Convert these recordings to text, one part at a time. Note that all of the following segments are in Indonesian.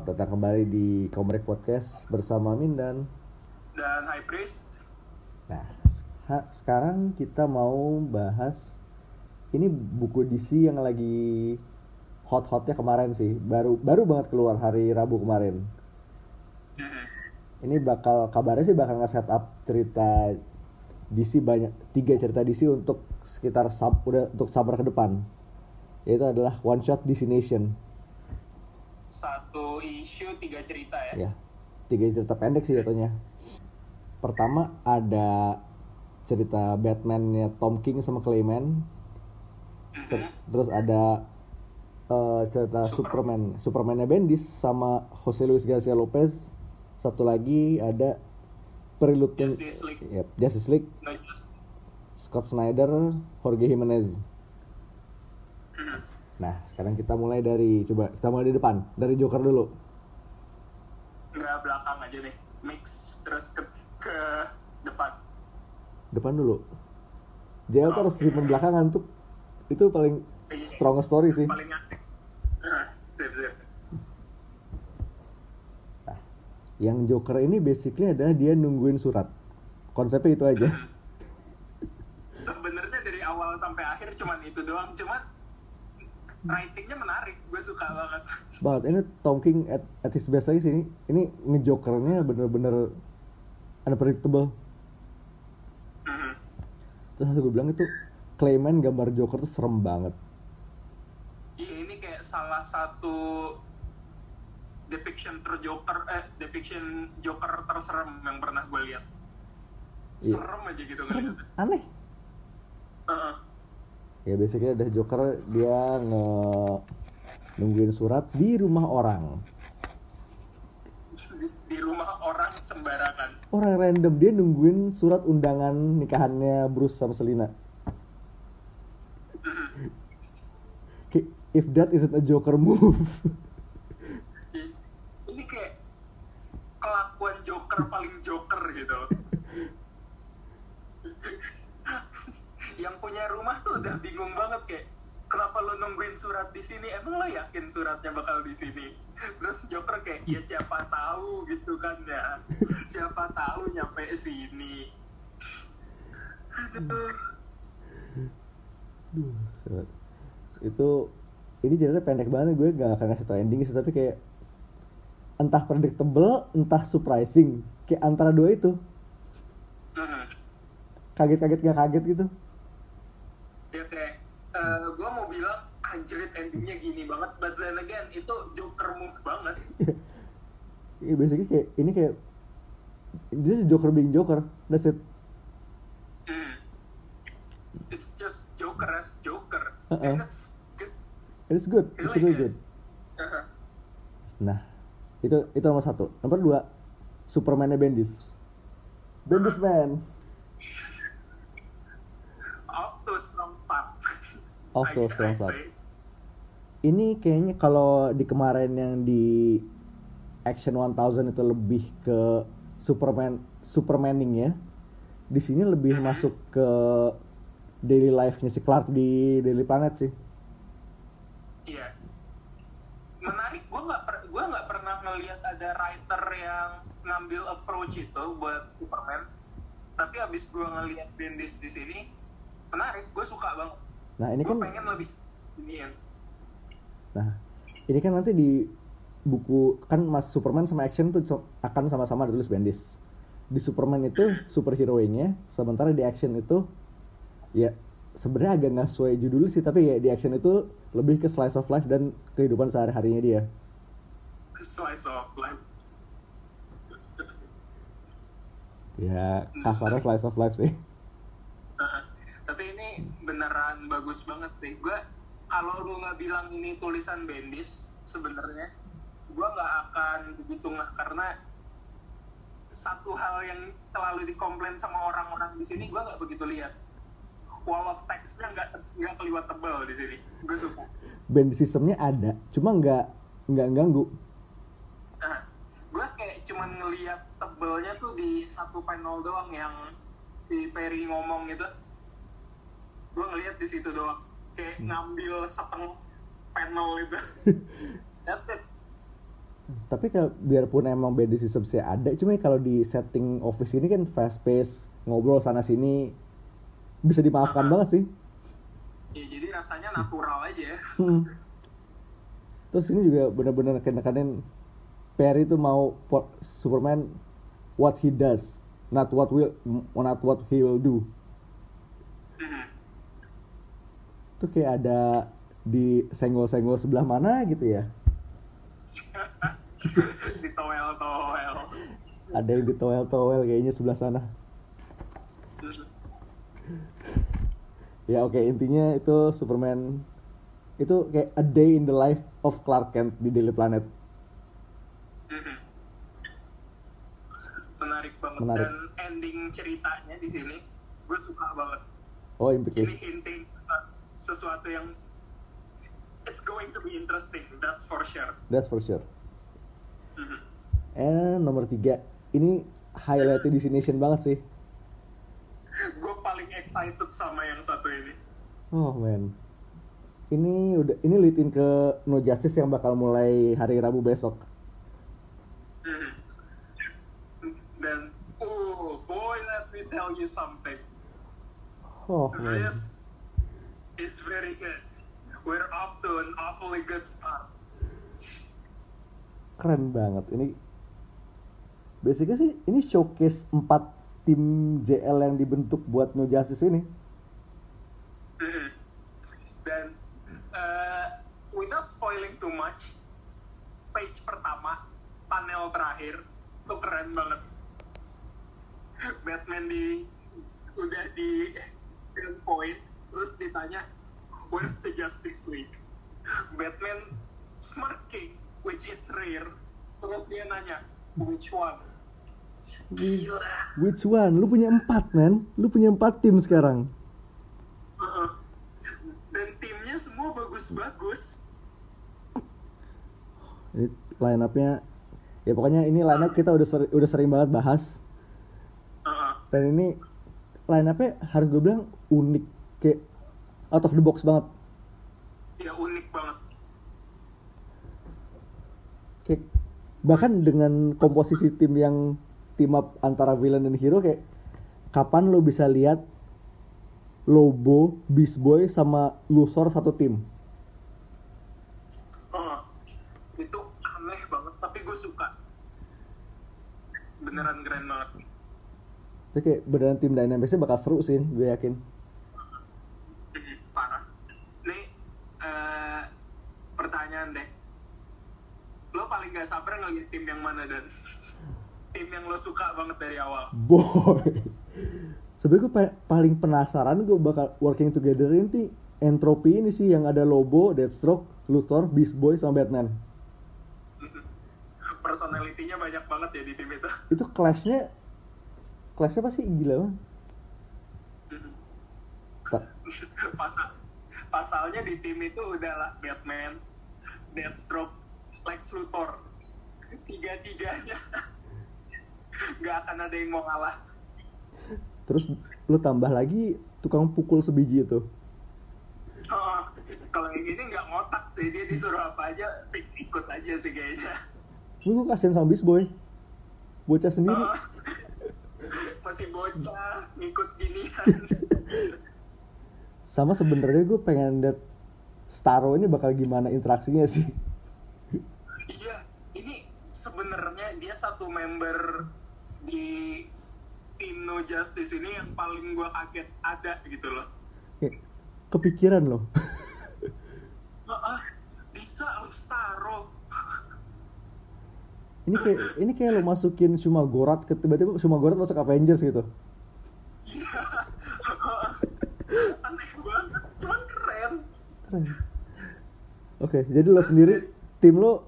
Selamat datang kembali di Komrek Podcast bersama Mindan. dan High Priest Nah, ha- sekarang kita mau bahas ini buku DC yang lagi hot-hotnya kemarin sih. Baru baru banget keluar hari Rabu kemarin. Ini bakal kabarnya sih bakal nge-set up cerita DC banyak tiga cerita DC untuk sekitar sub, udah untuk summer ke depan. Yaitu adalah One Shot DC Nation. Satu isu tiga cerita ya, ya tiga cerita pendek sih jatuhnya. Pertama ada cerita Batman-nya Tom King sama Clayman. Ter- Mhm. terus ada eh, cerita Super- Superman. Superman-nya Bendis sama Jose Luis Garcia Lopez. Satu lagi ada Prelude Justice League. Yep, Justice League. No just- Scott Snyder Jorge Jimenez. Mhm. Nah sekarang kita mulai dari coba kita mulai di depan dari Joker dulu. Nggak belakang aja nih mix terus ke ke depan. Depan dulu. JL harus Oke. treatment belakangan tuh itu paling Iya. strongest story sih. Paling Ah, sip sip. Nah, yang Joker ini basically adalah dia nungguin surat. Konsepnya itu aja. Sebenarnya dari awal sampai akhir cuman itu doang. Cuman writingnya menarik gue suka banget. Banget. Ini Tom King at, at his best lagi sih. Ini ini ngejokernya bener-bener unpredictable. Mhm. terus gue bilang itu Clayman gambar Joker tuh serem banget. Iya, ini kayak salah satu depiction terjoker eh depiction Joker terserem yang pernah gue lihat. Iya. serem aja gitu serem. aneh. Ya basically ada Joker dia nge nungguin surat di rumah orang. Di, rumah orang sembarangan. Orang random dia nungguin surat undangan nikahannya Bruce sama Selina. Mhm. Kayak, if that isn't a Joker move. Ini kayak kelakuan Joker paling Joker gitu yang punya rumah tuh udah bingung banget kayak kenapa lo nungguin surat di sini? Emang lo yakin suratnya bakal di sini? Terus Joker kayak ya siapa tahu gitu kan ya. Siapa tahu nyampe sini. Aduh. Duh, itu ini ceritanya pendek banget gue gak akan ngasih tau ending sih tapi kayak entah predictable entah surprising. Kayak antara dua itu. Mhm. kaget-kaget gak kaget gitu ya kayak gue mau bilang anjrit endingnya gini banget but then again itu Joker move banget Iya basically kayak ini kayak this is Joker being Joker that's it Hmm. It's just Joker as Joker. Uh-uh. And that's good. It's good it's really good Uh-huh. nah itu itu nomor satu nomor dua Superman-nya Bendis Bendis man Off to a strong start. I- I say. ini kayaknya kalau di kemarin yang di Action 1000 itu lebih ke Superman Supermaning ya. Di sini lebih Mhm. masuk ke daily life-nya si Clark di Daily Planet sih. Iya. Menarik. Gue nggak per, gua nggak pernah ngelihat ada writer yang ngambil approach itu buat Superman. Tapi abis gue ngelihat Bendis di sini, menarik. Gue suka banget. Nah, ini kan pengen lebih ya. nah, ini kan nanti di buku kan Mas Superman sama Action tuh akan sama-sama ditulis Bendis. Di Superman itu superhero-nya, sementara di Action itu ya sebenarnya agak nggak sesuai judul sih tapi ya di Action itu lebih ke slice of life dan kehidupan sehari-harinya dia. Slice of life. Ya, kasarnya slice of life sih. Nah, tapi ini beneran bagus banget sih. Gue kalau lu nggak bilang ini tulisan Bendis, sebenarnya gue nggak akan begitu nggak karena satu hal yang selalu dikomplain sama orang-orang di sini gue nggak begitu lihat. Wall of text-nya nggak nggak keliwat tebal di sini. Gue suka. Band sistemnya ada, cuma nggak nggak ganggu. Nah, gue kayak cuman ngelihat tebelnya tuh di satu panel doang yang si Perry ngomong gitu. Gue ngelihat di situ doang. Kayak ngambil setengah panel itu. That's it. tapi kalau biarpun emang beda systemsnya ada cuma kalau di setting office ini kan fast pace ngobrol sana sini bisa dimaafkan Ah. banget sih ya jadi rasanya natural aja ya Hmm. terus ini juga benar-benar kadang-kadang Perry itu mau Superman what he does not what will not what he will do. Itu kayak ada di senggol-senggol sebelah mana gitu ya? Di toel ada yang di towel-towel kayaknya sebelah sana. Ya oke intinya itu Superman itu kayak a day in the life of Clark Kent di Daily Planet. Mhm. menarik banget. Menarik. dan ending ceritanya di sini gue suka banget. Oh ini implication hinting sesuatu yang it's going to be interesting that's for sure. That's for sure. Mhm. and nomor tiga ini highlight destination banget sih. Gue paling excited sama yang satu ini. Oh man. Ini udah ini lead in ke No Justice yang bakal mulai hari Rabu besok. Mhm. dan oh boy let me tell you something. Oh man. This is very good. We're off to an awfully good start. Keren banget. Ini basicnya sih ini showcase 4 tim JL yang dibentuk buat No Justice ini. Mhm. dan uh, without spoiling too much page pertama panel terakhir itu keren banget. Batman di udah di gunpoint terus ditanya where's the Justice League? Batman smirking which is rare. Terus dia nanya which one? Gila. Which one? Lu punya empat man lu punya empat tim sekarang. Heeh. dan timnya semua bagus-bagus. Ini line up-nya ya pokoknya ini line up kita udah seri- udah sering banget bahas. Heeh. dan ini line up-nya harus gue bilang unik kayak out of the box banget. Ya unik banget. Kayak bahkan dengan komposisi tim yang team up antara villain dan hero kayak kapan lo bisa lihat Lobo, Beast Boy sama Luthor satu tim? Heeh. itu aneh banget tapi gue suka. Beneran keren banget. Kayak beneran tim Dynamics bakal seru sih gue yakin Mhm, parah nih eh, pertanyaan deh lo paling ngeliat tim yang mana dan? Tim yang lo suka banget dari awal. Boy. Sebenernya gue pa- paling penasaran gue bakal working together ini entropy ini sih yang ada Lobo, Deathstroke, Luthor, Beast Boy sama Batman. Personalitinya banyak banget ya di tim itu. Itu clashnya clashnya pasti gila banget. Mhm. Pa- pasal pasalnya di tim itu udahlah Batman, Deathstroke, Lex Luthor tiga tiganya nggak akan ada yang mau kalah terus lu tambah lagi tukang pukul sebiji itu? Oh, kalau yang gini nggak ngotak sih. Dia disuruh apa aja ik- ikut aja sih kayaknya. Gue kasihan sama Boy? Bocah sendiri. Oh, masih bocah ngikut ginian. Sama sebenarnya gue pengen lihat Starro ini bakal gimana interaksinya sih iya ini sebenarnya dia satu member di tim No Justice ini yang paling gua kaget ada gitu loh. Kepikiran loh. Bisa lo Starro ini kayak ini kayak lo masukin Shuma Gorat ke tiba-tiba Gorat masuk Avengers gitu. Iya. Aneh banget cuman keren. Keren. Oke jadi lo sendiri tim lo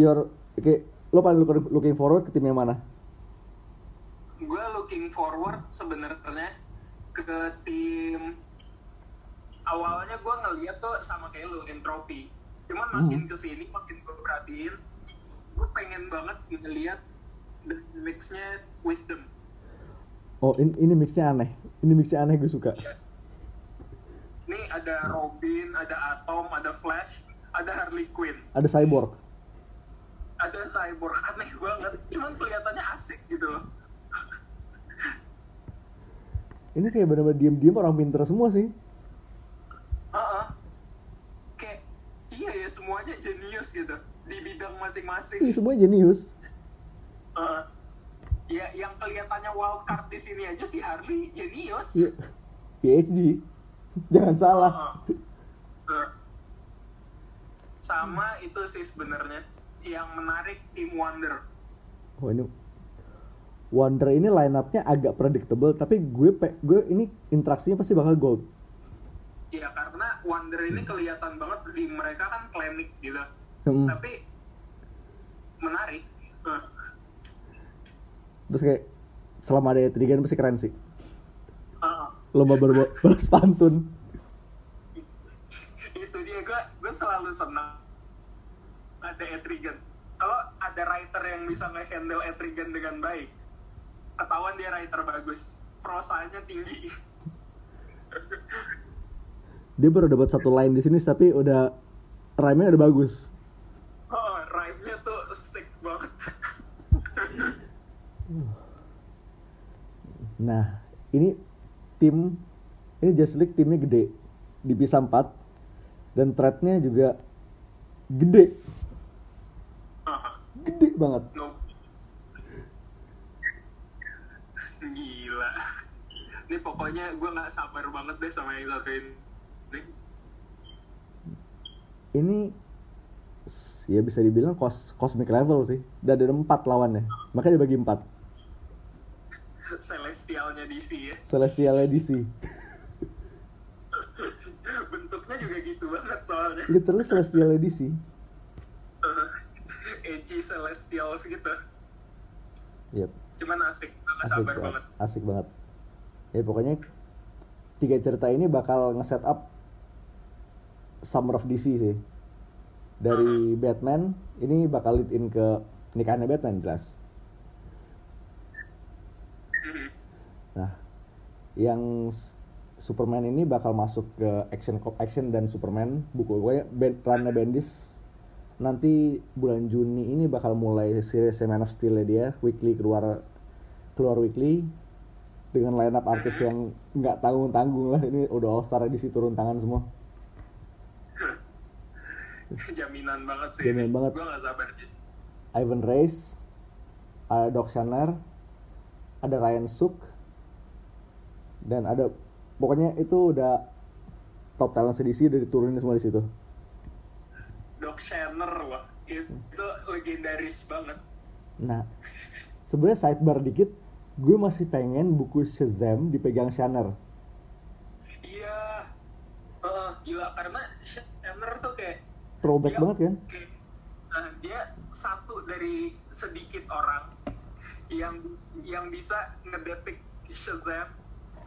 your kayak lo paling looking- forward ke tim yang mana? Gue looking forward sebenarnya ke tim awalnya gue ngeliat tuh sama kayak lu entropi cuman makin Hmm. ke sini makin gue perhatiin gue pengen banget ngeliat mixnya wisdom. Oh ini, ini mixnya aneh. Ini mixnya aneh gue suka. Ini ada Robin ada Atom ada Flash ada Harley Quinn. Ada Cyborg ada cyborg aneh banget cuman kelihatannya asik gitu loh ini kayak bener-bener diem-diem orang pinter semua sih Heeh. kayak iya ya semuanya jenius gitu di bidang masing-masing semua jenius Heeh. ya yang kelihatannya wild card di sini aja si Harley jenius Iya. PhD jangan salah Heeh. Heeh. sama itu sih sebenarnya yang menarik tim Wonder oh ini Wonder ini line up-nya agak predictable tapi gue pe- gue ini interaksinya pasti bakal gold ya karena Wonder ini kelihatan banget di mereka kan klinik gitu Hmm. tapi menarik Heeh. terus kayak selama ada Etrigan pasti keren sih Heeh. lomba ber- balas pantun itu dia gue gue selalu senang ada Etrigan kalau ada writer yang bisa nge-handle Etrigan dengan baik ketahuan dia writer bagus prosanya tinggi. Dia baru dapat satu line di sini tapi udah rhyme-nya udah bagus. Oh rhyme-nya tuh sick banget. Nah ini tim ini Just League timnya gede. Dipisah 4 dan thread-nya juga gede gede banget. Gila. Ini pokoknya gue nggak sabar banget deh sama yang satu ini ya bisa dibilang kos cosmic level sih. Dan ada empat lawannya. Makanya dibagi empat. Celestialnya DC ya. Celestial Edisi bentuknya juga gitu banget soalnya. Literally Celestial Edisi edgy celestial gitu. Yep. Cuman asik gue asik sabar banget banget. asik banget. Ya pokoknya tiga cerita ini bakal nge-set up Summer of DC sih. Dari Batman ini bakal lead in ke nikahannya Batman jelas. Mhm. nah yang Superman ini bakal masuk ke action action dan Superman buku pokoknya band runnya Bendis nanti bulan Juni ini bakal mulai series Man of Steel dia weekly keluar keluar weekly dengan line up artis yang nggak tanggung tanggung lah. Ini udah all star di situ turun tangan semua. Jaminan banget sih. Jaminan banget. gue gak sabar sih Ivan Reis ada Doc Shanner ada Ryan Suk dan ada pokoknya itu udah top talent sedisi udah diturunin semua di situ Shanner wah itu legendaris banget Nah, sebenarnya sidebar dikit, gue masih pengen buku Shazam dipegang Shanner. iya Heeh, gila karena Shanner tuh kayak Throwback dia- banget kan? kayak, nah, dia satu dari sedikit orang yang yang bisa ngedetik Shazam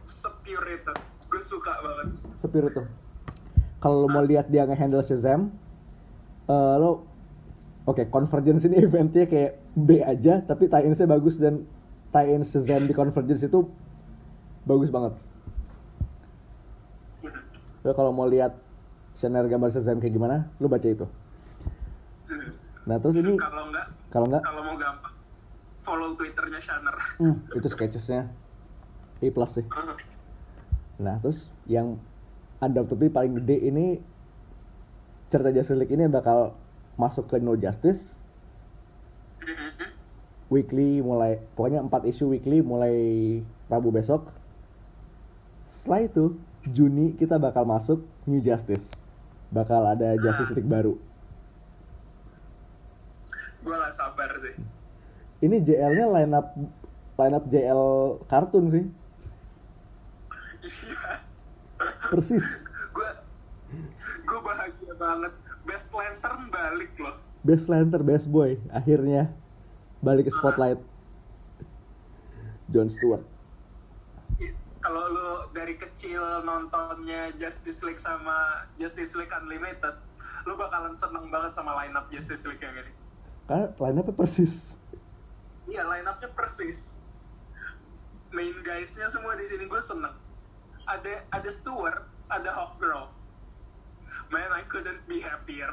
sepure itu gue suka banget Spirit tuh. Kalau lo mau lihat dia nge-handle Shazam, eh, lo oke Convergence ini eventnya kayak B aja, tapi tie-in-nya bagus dan tie-in Shazam di Convergence itu bagus banget. Lo kalau mau lihat Shanner gambar Shazam kayak gimana, lo baca itu. Nah terus ini kalau nggak kalau mau gampang follow twitternya Shanner hmm, itu sketchesnya A plus sih. Nah, terus yang undoubtedly paling gede ini cerita Justice League ini bakal masuk ke No Justice weekly mulai pokoknya 4 isu weekly mulai Rabu besok. Setelah itu Juni kita bakal masuk New Justice. Bakal ada Justice League baru. gue gak sabar sih Ini JL-nya line up line up JL kartun sih. iya Persis. Banget. Best lantern balik loh. Best Lantern, Best Boy. Akhirnya balik ke spotlight. John Stewart. Kalau lu dari kecil nontonnya Justice League sama Justice League Unlimited lu bakalan seneng banget sama line up Justice League yang ini Karena line up persis. iya line upnya persis. Main guysnya semua di sini gue seneng. Ada ada Stewart ada Hawkgirl man I couldn't be happier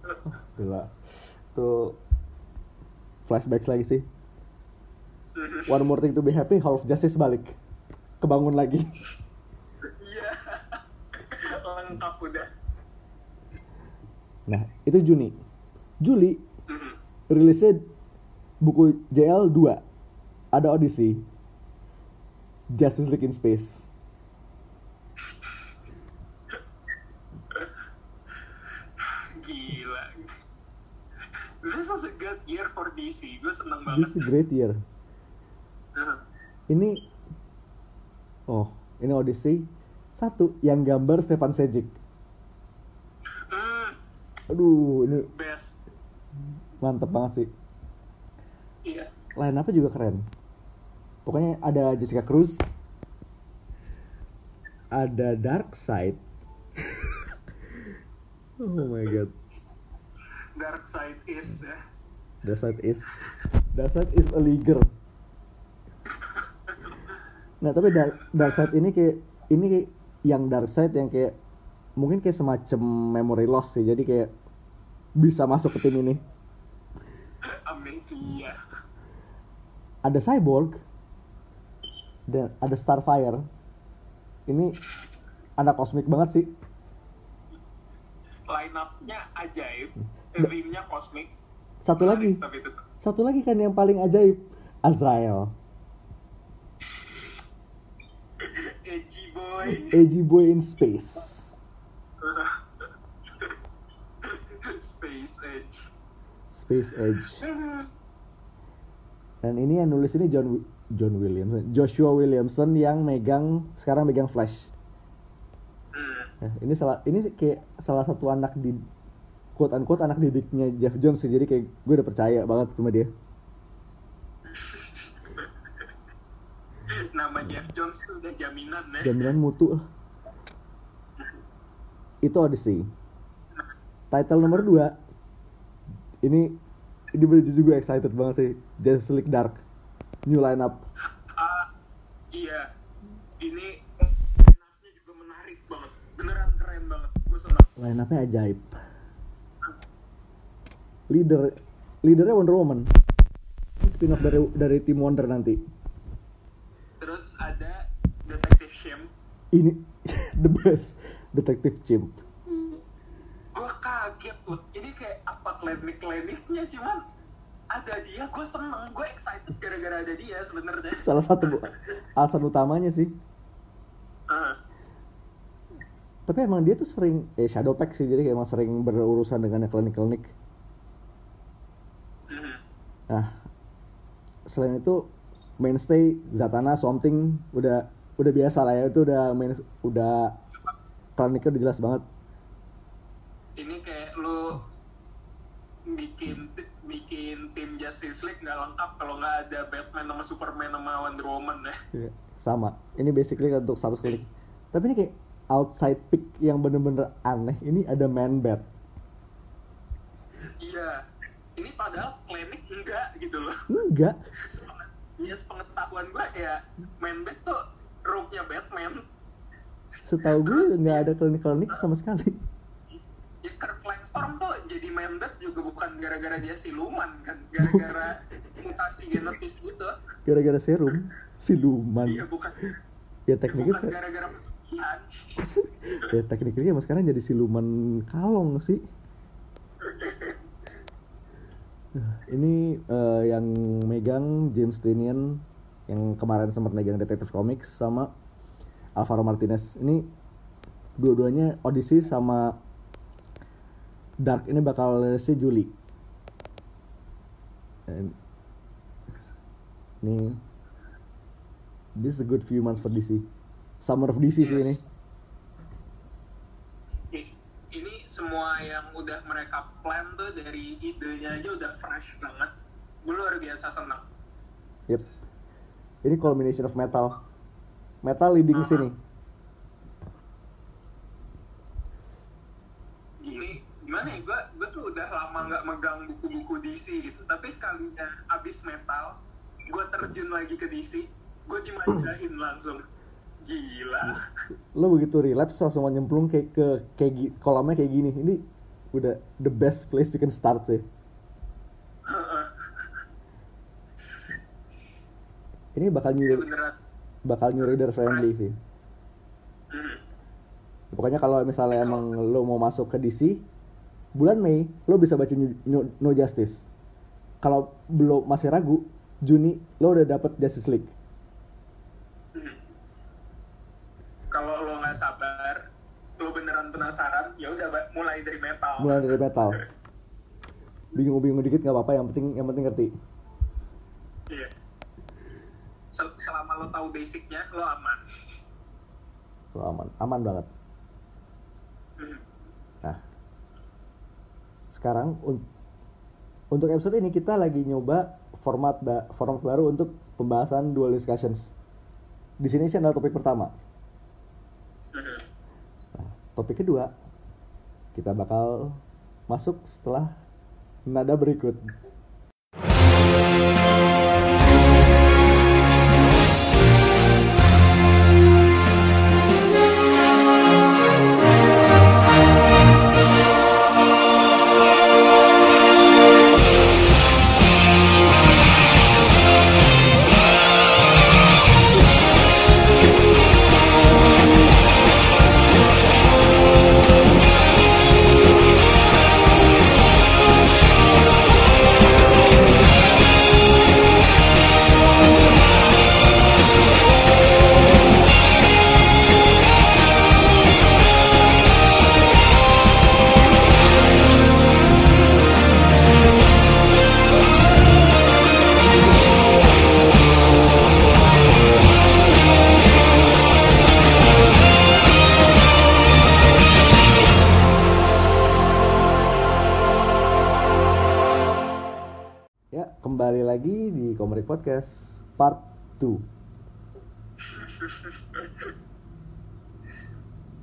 Gila. Tuh flashbacks lagi sih. One more thing to be happy, Hall of Justice balik. Kebangun lagi. Iya. Lengkap udah. Nah, itu Juni. Juli Mhm. rilisnya buku JL 2. Ada Odyssey. Justice League in Space. Gila. This was a good year for DC. Gue seneng This banget. is a great year. Ini Oh, ini Odyssey. Satu, yang gambar Stefan Sejic. Hmm, Aduh, ini best. mantep banget sih. Iya. Line apa juga keren. Pokoknya ada Jessica Cruz, ada Darkseid. oh my god. Dark Side is ya. Darkseid is Darkseid is a leaguer. Nah, tapi Dark, Darkseid ini kayak ini kayak yang Darkseid yang kayak mungkin kayak semacam memory loss sih. Jadi kayak bisa masuk ke tim ini. Amazing ya. Ada Cyborg dan ada Starfire. Ini anak kosmik banget sih. Line up-nya ajaib. Theme-nya kosmik. Satu lagi, satu lagi kan yang paling ajaib, Azrael. Edgy boy. Edgy boy in space. Space Edge. Space Edge. Dan ini yang nulis ini John Wi- John Williamson, Joshua Williamson yang megang sekarang megang Flash. Hmm. Nah, ini salah ini kayak salah satu anak di quote unquote anak didiknya Jeff Jones. Jadi kayak gue udah percaya banget sama dia. Nama Jeff Jones tuh udah jaminan ya. Jaminan mutu lah. Itu Odyssey. Title nomor 2 ini ini bener juga excited banget sih. Justice League Dark. New lineup. Ah, iya. Ini line-up-nya juga menarik banget. Beneran keren banget. Gue senang. Line-upnya ajaib. Leader leadernya Wonder Woman. Ini spin off dari dari tim Wonder nanti. Terus ada Detective Shim. Ini the best Detective Chimp. Gue kaget tuh. Ini kayak apa klinik-kliniknya cuman ada dia gue seneng gue excited gara-gara ada dia sebenarnya Salah satu alasan utamanya sih. Tapi emang dia tuh sering eh shadow pack sih jadi kayak emang sering berurusan dengan klinik-klinik. Nah, selain itu mainstay Zatanna Something udah udah biasa lah ya itu udah main udah kliniknya udah jelas banget. ini kayak lu bikin bikin tim Justice League nggak lengkap kalau nggak ada Batman sama Superman sama Wonder Woman ya Iya, sama. Ini basically untuk status klinik. Tapi ini kayak outside pick yang bener-bener aneh. Ini ada Man Bat. iya ini padahal enggak gitu loh Enggak. ya sepengetahuan gue ya Man Bat tuh rooknya Batman Setahu gue nggak ada klinik-klinik sama sekali. ya Kirk Langstorm tuh jadi Man Bat juga bukan gara-gara dia siluman kan gara-gara mutasi genetis gitu Gara-gara serum, siluman. iya bukan Ya tekniknya bukan gara-gara ya tekniknya mas sekarang jadi siluman kalong sih. Ini eh, yang megang James Tynion yang kemarin sempat megang Detective Comics sama Alvaro Martinez. Ini dua-duanya Odyssey sama Dark ini bakal rilisnya Juli. And- Ini this is a good few months for DC. Summer of DC sih ini. Ini semua yang udah mereka plan tuh dari idenya aja udah fresh banget gue luar biasa senang Yep. Ini culmination of metal. Metal leading Aha. sini. gini gimana ya gue gue tuh udah lama nggak megang buku-buku DC gitu tapi sekalinya abis metal gue terjun lagi ke DC gue dimanjain langsung gila Lo begitu relapse langsung nyemplung kayak ke kayak kolamnya kayak gini. Ini udah the best place you can start sih. ini bakal new Ini beneran bakal new reader friendly sih hmm. pokoknya kalau misalnya emang lo mau masuk ke DC bulan Mei lo bisa baca New, New- No Justice kalau belum masih ragu Juni lo udah dapet Justice League Hmm. kalau lo nggak sabar lo beneran penasaran ya udah Ba. Mulai dari metal. Mulai dari metal. Bingung-bingung dikit nggak apa-apa yang penting yang penting ngerti. Iya. Sel- selama lo tahu basicnya lo aman. Lo aman. Aman banget. Hmm. Nah, sekarang un- untuk episode ini kita lagi nyoba format ba- format baru untuk pembahasan dual discussions. Di sini sih adalah topik pertama. Hmm. Nah, topik kedua kita bakal masuk setelah nada berikut.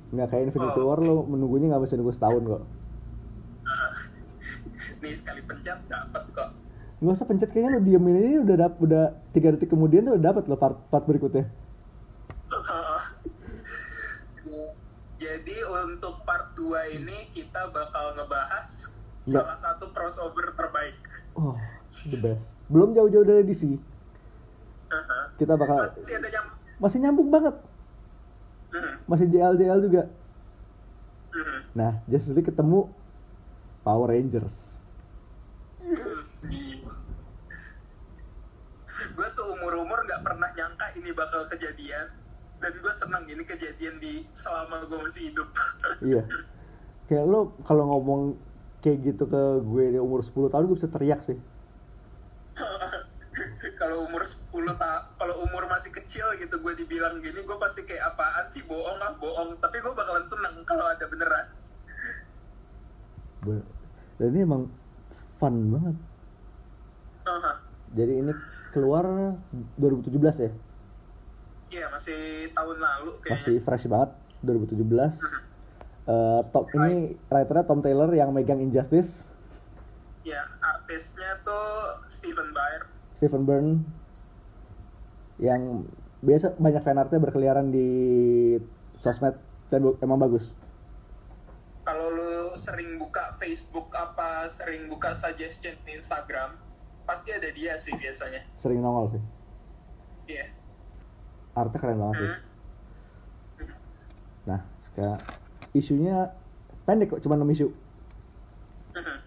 Nggak kayak Infinity Oh, War lo menunggunya nggak bisa nunggu setahun kok. Nih sekali pencet dapat kok Nggak usah pencet kayaknya lo diemin ini udah dap udah tiga detik kemudian tuh udah dapet lo part part berikutnya. Jadi untuk part 2 ini kita bakal ngebahas Nggak. salah satu crossover terbaik. Oh, the best. Belum jauh-jauh dari DC. Kita bakal Masih ada yang masih nyambung banget. Hmm, Masih JL JL juga. hmm, Nah, Justice League ketemu Power Rangers. gue seumur-umur nggak pernah nyangka ini bakal kejadian dan gue senang ini kejadian di selama gue masih hidup. iya. Kayak lo kalau ngomong kayak gitu ke gue di umur 10 tahun gue bisa teriak sih. kalau umur 10 ta kalau umur kecil gitu gue dibilang gini gue pasti kayak apaan sih bohong ah bohong tapi gue bakalan seneng kalau ada beneran Be- Dan ini emang fun banget. Aha. Jadi ini keluar 2017 ya. Iya masih tahun lalu kayaknya Masih fresh banget 2017. Eh, top ini writernya Tom Taylor yang megang Injustice, ya artisnya tuh Steven Byrne Stephen Byrne yang biasa banyak fanartnya berkeliaran di sosmed dan emang bagus. kalau lu sering buka Facebook apa sering buka suggestion di Instagram pasti ada dia sih biasanya Sering nongol sih. iya Artnya keren banget sih. Hmm. Nah, sekarang isunya pendek kok, cuma 6 isu. Hmm.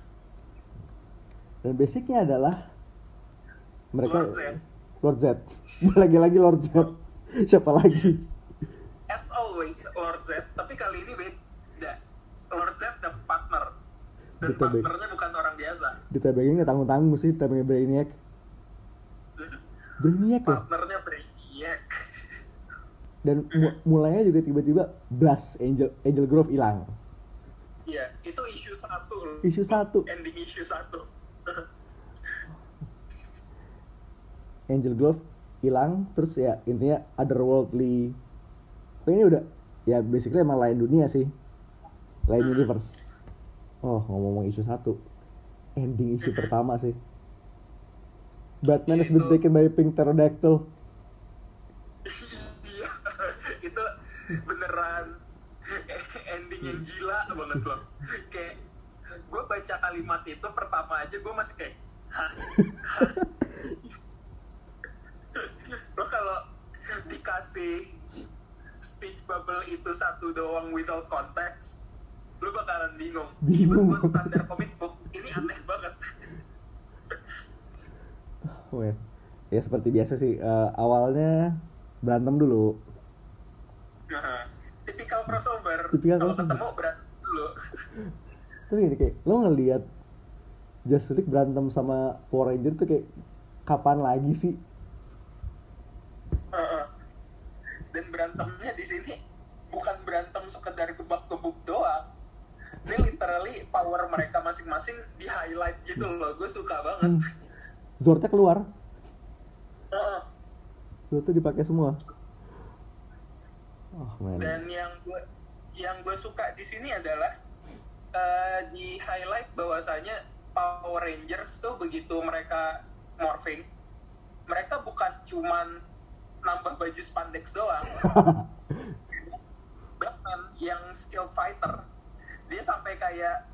Dan basicnya adalah mereka Lord Z. Lord Z. Lagi-lagi Lord Z. Siapa lagi? as always Lord Z tapi kali ini beda Lord Z ada partner dan Bek. partnernya bukan orang biasa Ditebengin nggak tanggung-tanggung sih, ditebengin Brainiac. Brainiac loh. partnernya Brainiac Dan mu- mulainya juga tiba-tiba Blast Angel Angel Grove hilang. iya itu isu satu loh. Isu satu. ending isu satu Angel Glove hilang terus ya intinya otherworldly. Ini udah ya basically emang lain dunia sih. Lain Hmm. universe. Oh ngomong-ngomong isu satu. Ending isu pertama sih. Batman has been taken by pink pterodactyl. Iya. Itu beneran ending yang gila banget loh. Kayak gue baca kalimat itu pertama aja gue masih kayak hah Hah? ngasih speech bubble itu satu doang without context, lu bakalan bingung. Bingung. Buat standar comic book, ini aneh banget. Weh. Ya seperti biasa sih, eh, awalnya berantem dulu. Nah, tipikal crossover. Tipikal Kalau ketemu berantem dulu. Terus gini kayak, lo ngeliat Justice League berantem sama Power Ranger tuh kayak kapan lagi sih? Dan berantemnya di sini bukan berantem sekedar gebak-gebuk doang. Ini literally power mereka masing-masing di highlight gitu loh. Gue suka banget. Hmm. Zordnya keluar, Heeh. Zordnya dipakai semua. Oh man. Dan yang gue yang gue suka di sini adalah eh, di highlight bahwasanya Power Rangers tuh begitu mereka morphing, mereka bukan cuman nambah baju spandex doang. Batman yang skill fighter, dia sampai kayak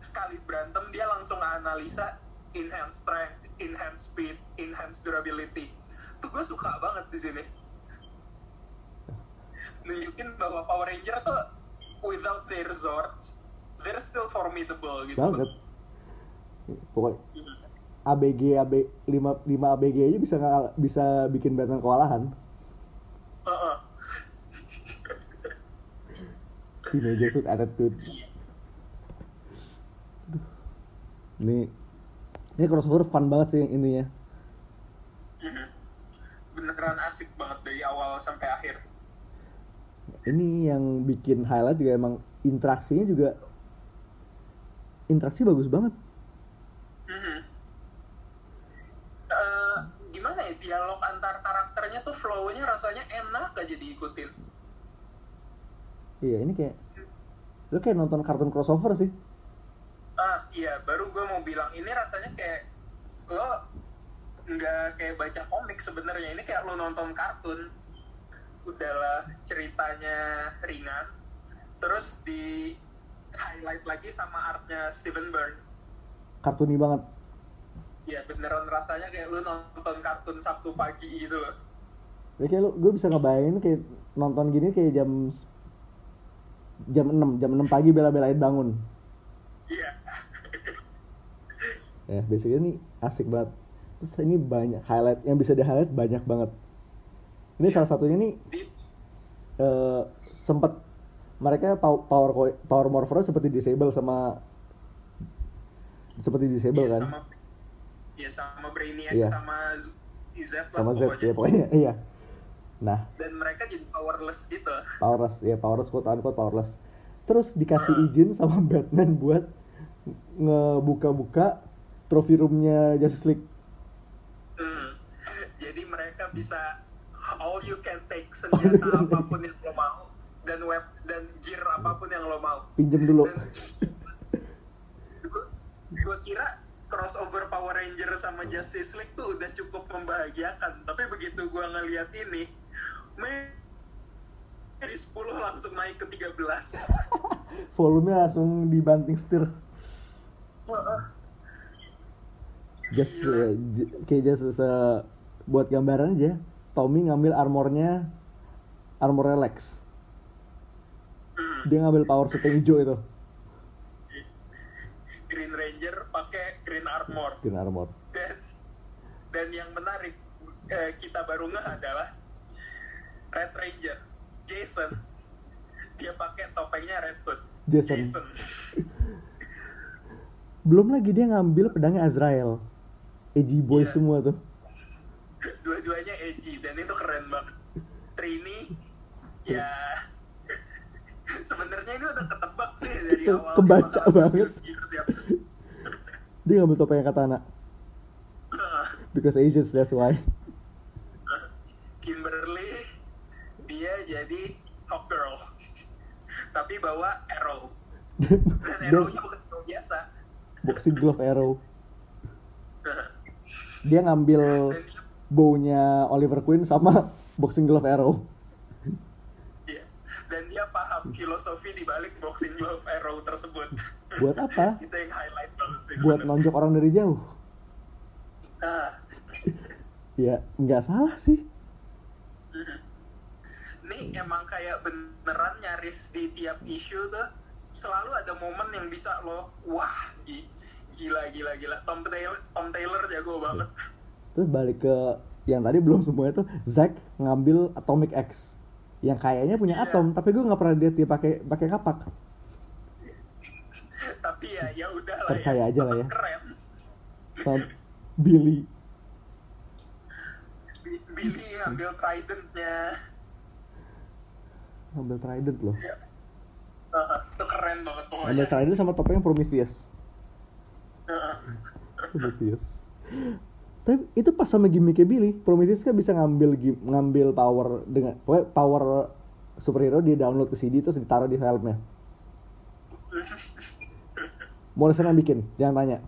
sekali berantem dia langsung analisa enhance strength, enhance speed, enhance durability. Tuh gue suka banget di sini. Nunjukin bahwa Power Ranger tuh without their swords, they're still formidable gitu. Banget. Pokoknya Mhm. ABG AB 5 5 ABG aja bisa bisa bikin Batman kewalahan. Heeh. Teenager suit attitude. Ini ini crossover fun banget sih ininya. Mhm. Beneran asik banget dari awal sampai akhir. Ini yang bikin highlight juga emang interaksinya juga interaksi bagus banget. Mhm. Eh, gimana ya dialog antar flow-nya rasanya enak aja diikutin. Iya, ini kayak lo kayak nonton kartun crossover sih. Ah iya, baru gue mau bilang ini rasanya kayak lo nggak kayak baca komik sebenarnya ini kayak lo nonton kartun. Udahlah ceritanya ringan, terus di highlight lagi sama artnya Steven Byrne. Kartuni banget. Ya beneran rasanya kayak lo nonton kartun Sabtu pagi gitu loh. Ya kayak lo gue bisa ngebayangin kayak nonton gini kayak jam jam 6, jam 6 pagi bela-belain bangun. Iya. Ya, basically ini asik banget. Terus ini banyak highlight yang bisa di highlight banyak banget. Ini salah satunya nih Di, eh sempat mereka pow- power power morpher seperti disable sama seperti disable iya, kan sama ya sama Brainiac Iya. sama Z Z lah sama Z pokoknya. ya pokoknya iya nah Dan mereka jadi powerless gitu. powerless ya powerless quote unquote powerless terus dikasih Ah. izin sama Batman buat ngebuka-buka trophy roomnya Justice League Hmm. Jadi mereka bisa all you can take senjata take. apa pun yang lo mau dan web dan gear apa pun yang lo mau. pinjem dulu Dan gue kira crossover Power Ranger sama Justice League tuh udah cukup membahagiakan. Tapi begitu gue ngeliat ini, dari 10 langsung naik ke 13. volumenya langsung dibanting setir just j- kayak just se- buat gambaran aja Tommy ngambil armornya armornya Lex Hmm. dia ngambil power suit yang hijau itu Green Ranger pakai green armor. green armor dan dan yang menarik eh, kita baru ngeh adalah Red Ranger. Jason. Dia pakai topengnya Red Hood. Jason. belum lagi dia ngambil pedangnya Azrael. Edgy boy Iya. semua tuh. Dua-duanya edgy dan itu keren banget. Trini ya. Sebenarnya ini udah ketebak sih dari Ke- awal kebaca dia banget. tiap dia ngambil topengnya katana. Because Asians that's why. Kimberly dia jadi hawk girl. Tapi bawa arrow. Dan arrow-nya bukan arrow biasa. Boxing glove arrow. Dia ngambil dia bownya Oliver Queen sama boxing glove arrow. Iya. Dan dia paham filosofi di balik boxing glove arrow tersebut. Buat apa? Itu yang highlight banget sih. buat nonjok orang dari jauh. Nah, ya nggak salah sih mhm. emang kayak beneran nyaris di tiap isu tuh selalu ada momen yang bisa lo wah gi- gila gila gila Tom Taylor Tom Taylor jago banget Terus balik ke yang tadi belum semuanya tuh Zack ngambil Atomic X yang kayaknya punya Iya. atom tapi gue nggak pernah lihat dia pakai pakai kapak tapi ya ya udah lah Percaya ya. aja lah ya. keren sama Billy Bi- Billy ngambil tridentnya ngambil trident loh. Ya. Uh, itu keren banget ngambil pokoknya trident sama topengnya Prometheus. Uh, Prometheus. Tapi itu pas sama gimmicknya Billy Prometheus kan bisa ngambil ngambil power dengan pokoknya power superhero dia download ke CD terus ditaruh di helmnya. Morrison yang bikin jangan tanya.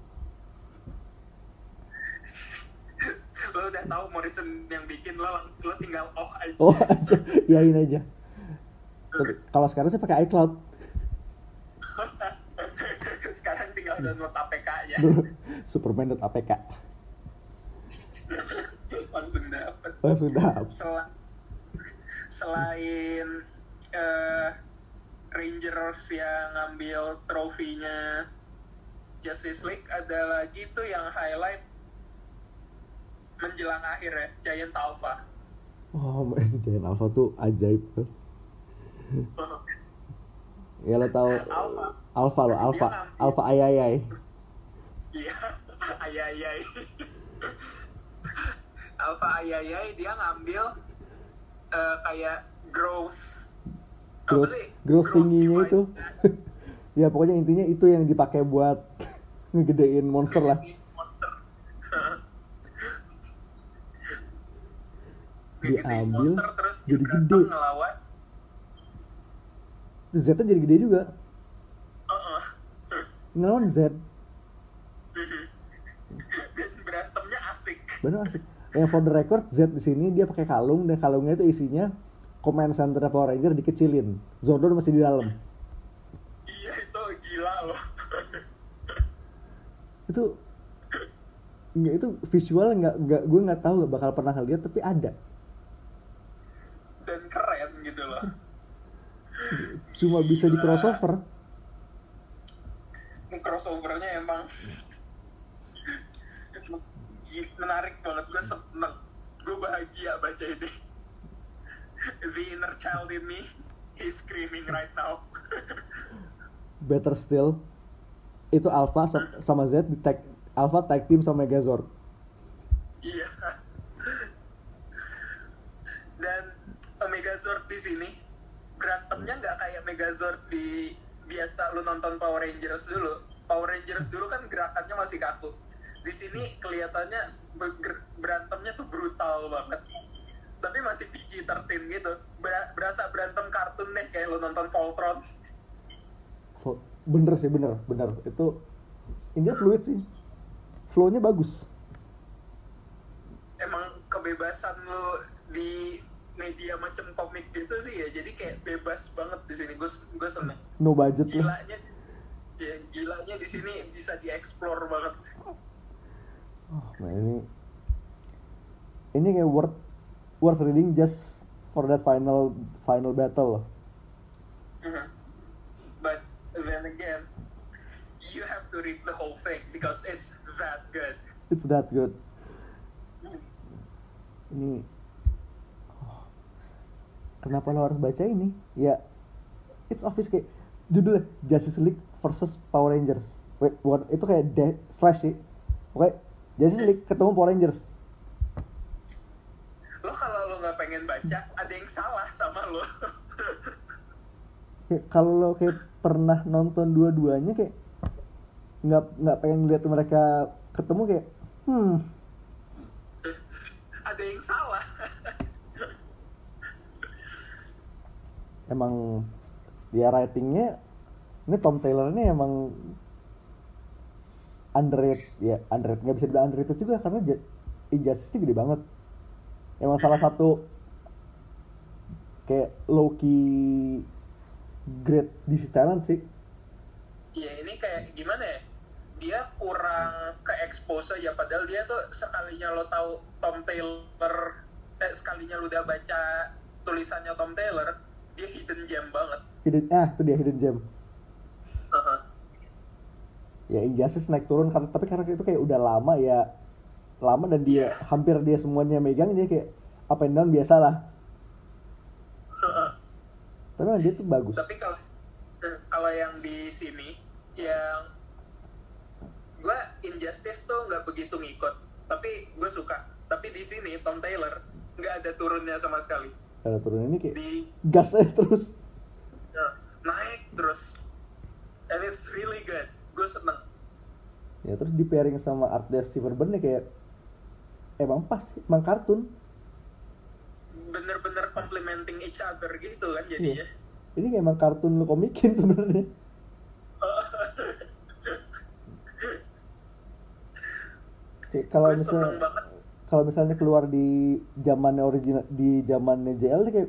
Lo udah tahu Morrison yang bikin lo lo tinggal oh aja. Oh aja. Yain aja kalau sekarang sih pakai iCloud. Sekarang tinggal download APK aja Superman.apk langsung dapet. Oh sudah Sel- selain eh, Rangers yang ngambil trofinya Justice League ada lagi tuh yang highlight menjelang akhir ya Giant Alpha. Oh Giant Alpha tuh ajaib tuh ya lo tahu Alpha. Alpha lo ngambil. Alpha ayayay. Iya ayayay. Alpha ayayay dia ngambil eh, kayak growth growth growth device. itu. Ya pokoknya intinya itu yang dipakai buat ngegedein monster lah. Diambil, jadi gede. ngelawan Terus Z-nya jadi gede juga. Uh-uh. ngelawan Z. Dan berantemnya asik. Bener asik. Yang for the record Z di sini dia pakai kalung dan kalungnya itu isinya command center Power Ranger dikecilin. Zordon masih di dalam. Iya itu gila loh. Itu nggak itu visual nggak nggak gue nggak tahu bakal pernah lihat tapi ada dan keren gitu loh cuma bisa di crossover. Crossovernya emang menarik banget. Gue seneng. Gue bahagia baca ini. The inner child in me is screaming right now. Better still itu Alpha sa- sama Z di tag Alpha tag team sama Megazord. Iya. Dan Megazord di sini berantemnya nggak kayak Megazord di biasa lu nonton Power Rangers dulu. Power Rangers dulu kan gerakannya masih kaku. Di sini kelihatannya ber- berantemnya tuh brutal banget. Tapi masih PG-13 gitu. Ber- berasa berantem kartun deh kayak lu nonton Voltron. Bener sih bener bener itu ini fluid sih flownya bagus Emang kebebasan lu di media macam komik gitu sih ya. Jadi kayak bebas banget di sini. Gue gue seneng. no budget gilanya ya gilanya di sini bisa dieksplor banget oh, nah ini ini kayak worth worth reading just for that final final battle loh Mhm. but then again you have to read the whole thing because it's that good it's that good ini oh, kenapa lo harus baca ini? Ya it's obvious kayak judulnya Justice League versus Power Rangers. Wait bukan itu kayak dash slash sih. Oke Justice League ketemu Power Rangers. Lo kalau lo nggak pengen baca ada yang salah sama lo. Kalau lo kayak pernah nonton dua-duanya kayak nggak nggak pengen lihat mereka ketemu kayak hmm. Ada yang salah emang dia writingnya ini Tom Taylor ini emang underrated ya underrated. Nggak bisa dibilang underrated juga karena Ja- Injustice ini gede banget. Emang salah satu kayak low key great DC talent sih. Ya ini kayak gimana ya? Dia kurang ke expose aja padahal dia tuh sekalinya lo tahu Tom Taylor eh, sekalinya lo udah baca tulisannya Tom Taylor dia hidden gem banget. Hidden ah itu dia hidden gem. Heeh. ya Injustice naik turun karena tapi karena itu kayak udah lama ya lama dan dia hampir dia semuanya megang jadi kayak up and down biasa lah. Heeh. tapi dia tuh bagus. Tapi kalau eh, kalau yang di sini yang gue Injustice tuh nggak begitu ngikut tapi gue suka. Tapi di sini Tom Taylor nggak ada turunnya sama sekali ada turun ini kayak gas aja terus. Ya, naik terus. And it's really good. Gue seneng. Ya terus di pairing sama art dari Steve Byrne kayak emang pas emang kartun. Bener-bener complementing each other gitu kan jadinya. Ini kayak emang kartun lu komikin sebenarnya. Kayak kalau misalnya banget kalau misalnya keluar di zamannya original di zamannya JL kayak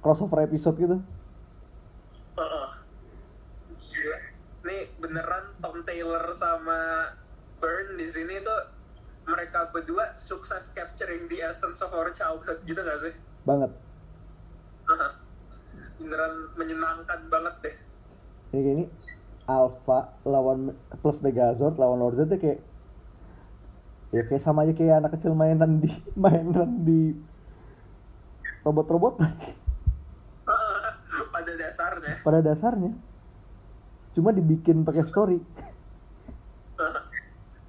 crossover episode gitu. Gila. Nih beneran Tom Taylor sama Byrne di sini tuh mereka berdua sukses capturing the essence of our childhood gitu gak sih? banget beneran menyenangkan banget deh. ini kayak ini Alpha lawan plus Megazord lawan Lord tuh kayak ya kayak sama aja kayak anak kecil mainan di mainan di robot-robot Pada dasarnya. pada dasarnya cuma dibikin pakai story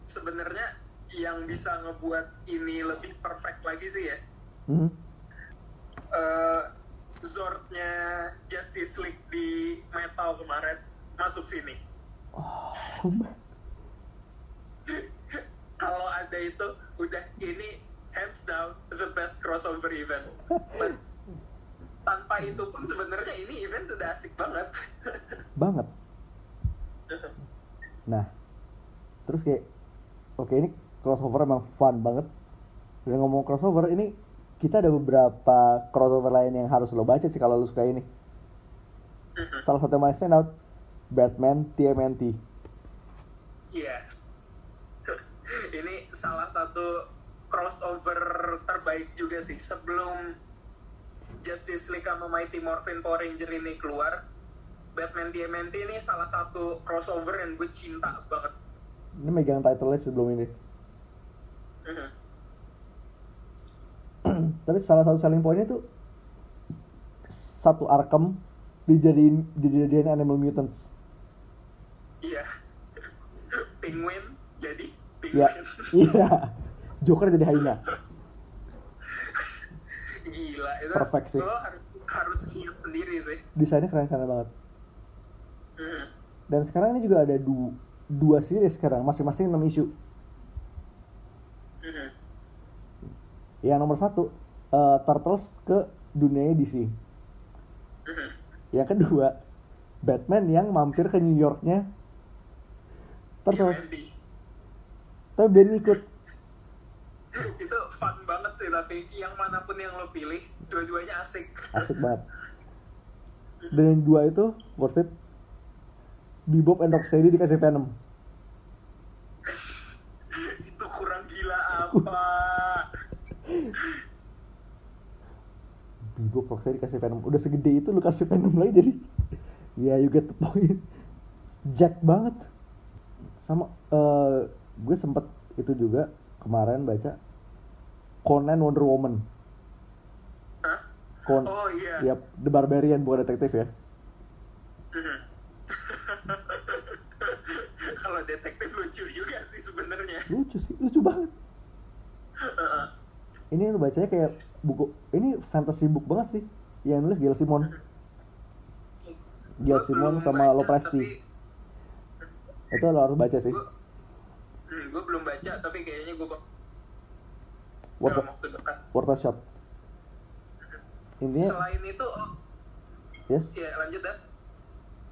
Sebenarnya yang bisa ngebuat ini lebih perfect lagi sih ya. hmm. eh Zordnya Justice League di Metal kemarin masuk sini. oh, Kalau ada itu udah ini hands down the best crossover event. But tanpa itu pun sebenarnya ini event udah asik banget. banget nah terus kayak oke ini crossover emang fun banget udah ngomong crossover ini kita ada beberapa crossover lain yang harus lo baca sih kalau lo suka ini salah satu yang stand out Batman TMNT Iya. salah satu crossover terbaik juga sih. Sebelum Justice League sama Mighty Morphin Power Ranger ini keluar Batman TMNT ini salah satu crossover yang gue cinta banget. Ini megang title sebelum ini. Mhm. tapi salah satu selling pointnya tuh satu Arkham dijadiin dijadiin Animal Mutants. Iya. Penguin jadi ya Penguin. iya Joker jadi Hyena gila itu Perfect sih. lo harus harus lihat sendiri sih desainnya keren-keren banget Mhm. dan sekarang ini juga ada du dua series sekarang masing-masing 6 isu Mhm. yang nomor satu eh, Turtles ke dunia DC Mhm. yang kedua Batman yang mampir ke New Yorknya Turtles tapi Ben ikut itu fun banget sih tapi yang mana pun yang lo pilih dua-duanya asik. Asik banget. Dan yang dua itu worth it. Bebop and Rocksteady dikasih Venom. Itu kurang gila apa? Bebop Rocksteady dikasih Venom. Udah segede itu lu kasih Venom lagi jadi ya you get the point. Jack banget. Sama eh gue sempet itu juga kemarin baca Conan Wonder Woman. Hah? Con oh iya. Yap, The Barbarian bukan detektif ya? Mhm. kalau detektif lucu juga sih sebenarnya. Lucu sih lucu banget. Ini lu bacanya kayak buku ini fantasy book banget sih. Yang nulis Gail Simon. Gail Gua Simon sama baca, Lo Presti tapi itu lo harus baca sih. Gua, hmm, gua belum baca tapi kayaknya gue Worth, dalam waktu dekat. shot intinya selain itu oh, yes. Ya lanjut ya,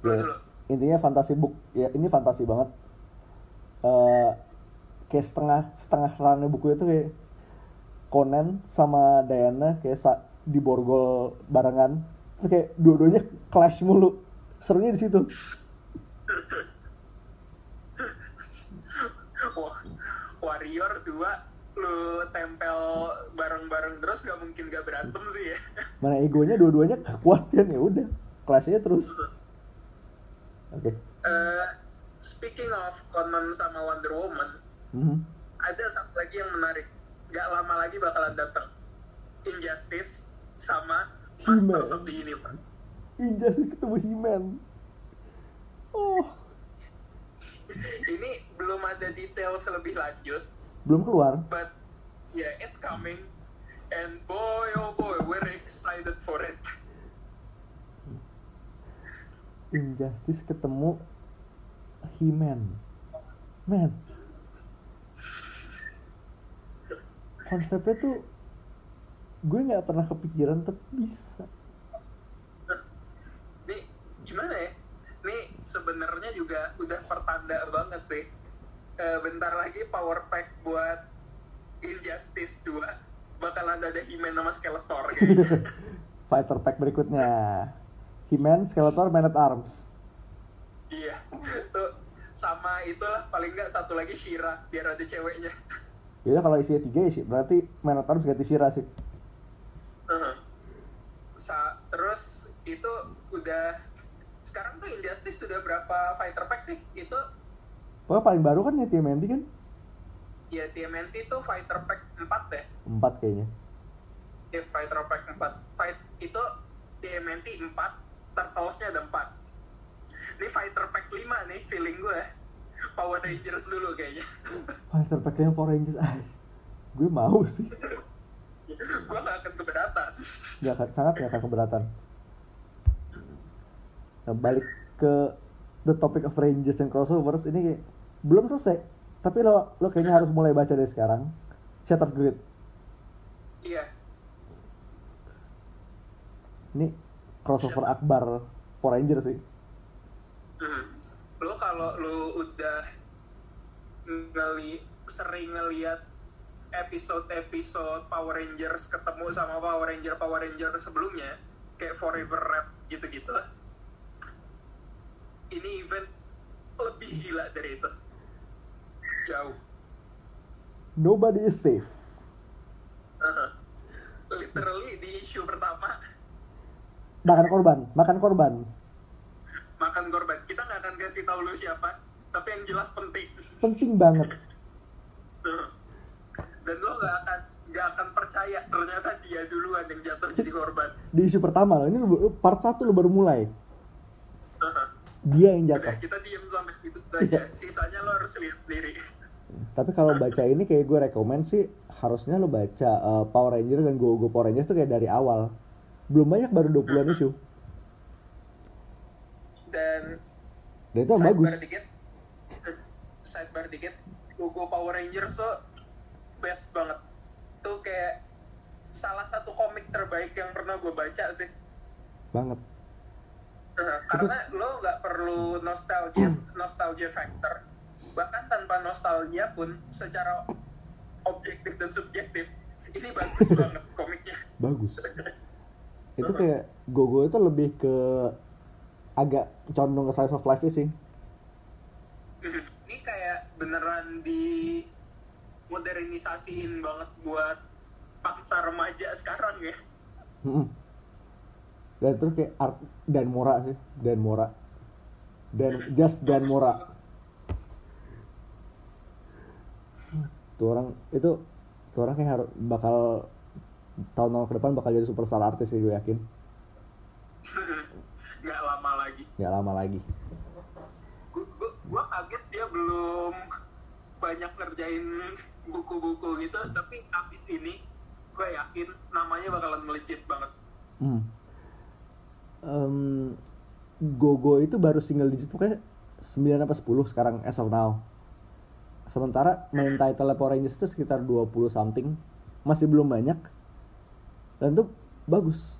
Dulu, dulu. intinya fantasi book. Ya ini fantasi banget. Eh kayak setengah setengah runnya buku itu kayak Conan sama Diana kayak sa- di borgol barengan. Terus kayak dua-duanya clash mulu. Serunya di situ Wah, Warrior 2 lu tempel bareng-bareng terus gak mungkin gak berantem sih ya mana egonya dua-duanya kuat kan ya udah kelasnya terus oke Eh, speaking of Conan sama Wonder Woman, Mhm. ada satu lagi yang menarik. Gak lama lagi bakalan datang. Injustice sama. Masters of the Universe. Injustice ketemu He-Man oh Ini belum ada detail lebih lanjut, belum keluar but yeah, it's coming. And boy, oh boy, we're excited for it. Injustice ketemu He-Man man konsepnya tuh gue nggak pernah kepikiran tapi bisa Nih, gimana ya? Nih sebenarnya juga udah pertanda banget sih. Eh, bentar lagi power pack buat Injustice 2 bakalan ada He-Man sama Skeletor kayaknya. fighter pack berikutnya He-Man, Skeletor, Man at Arms iya. Tuh sama itulah paling nggak satu lagi Shira biar ada ceweknya. Yaudah kalau isinya tiga isi berarti Man at Arms ganti Shira sih Heeh. Sa- terus itu udah sekarang tuh Injustice sudah berapa fighter pack sih? Itu Pokoknya paling baru kan ya TMNT kan ya TMNT tuh fighter pack 4 deh. empat kayaknya Ya, fighter pack 4. Fight itu TMNT 4, Turtles-nya ada 4. Ini fighter pack 5 nih feeling gue. Power Rangers dulu kayaknya. fighter packnya Power Rangers ah, gue mau sih gue gak akan keberatan. akan- sangat nggak akan keberatan nah, balik ke the topic of Rangers dan crossovers ini kayak belum selesai. Tapi lo lo kayaknya harus mulai baca dari sekarang. Shattered Grid. Iya. ini crossover akbar Power Rangers sih. Hmm. Lo kalau lu udah ngeli sering ngeliat episode-episode Power Rangers ketemu sama Power Ranger Power Ranger sebelumnya kayak Forever Red gitu-gitu ini event lebih gila dari itu jauh. Nobody is safe. Aha. literally di issue pertama. Makan korban makan korban. Makan korban. Kita nggak akan kasih tahu lu siapa tapi yang jelas penting. Penting banget. Dan lo nggak akan nggak akan percaya ternyata dia duluan yang jatuh jadi korban. Di isu pertama loh ini part satu lo baru mulai. Aha. dia yang Udah, jatuh kita diem sampai situ Iya. aja. Sisanya lo harus lihat sendiri tapi kalau baca ini kayak gue rekomend sih harusnya lo baca uh, Power Rangers dan Go Go Power Rangers tuh kayak dari awal. Belum banyak baru 20-an isu dan dan itu bagus. dikit sidebar dikit logo Power Rangers tuh best banget. Tuh kayak salah satu komik terbaik yang pernah gue baca sih. Banget. Karena lo nggak perlu nostalgia nostalgia factor bahkan tanpa nostalgia pun secara objektif dan subjektif ini bagus banget komiknya. Bagus. Itu kayak Go Go itu lebih ke agak condong ke slice of life sih. Ini kayak beneran di modernisasiin banget buat bangsa remaja sekarang ya. Mm-mm. dan terus kayak art dan Mora sih dan Mora. Dan just dan Mora tuh orang itu tuh orang kayak harus bakal tahun-tahun ke depan bakal jadi superstar artis sih gue yakin. Nggak lama lagi. Nggak lama lagi. Gue kaget dia belum banyak ngerjain buku-buku gitu tapi abis ini gue yakin namanya bakalan melejit banget. Hmm. Em, Gogo itu baru single digit pokoknya 9 apa 10 sekarang as of now sementara main title Power Rangers itu sekitar 20 something masih belum banyak dan itu bagus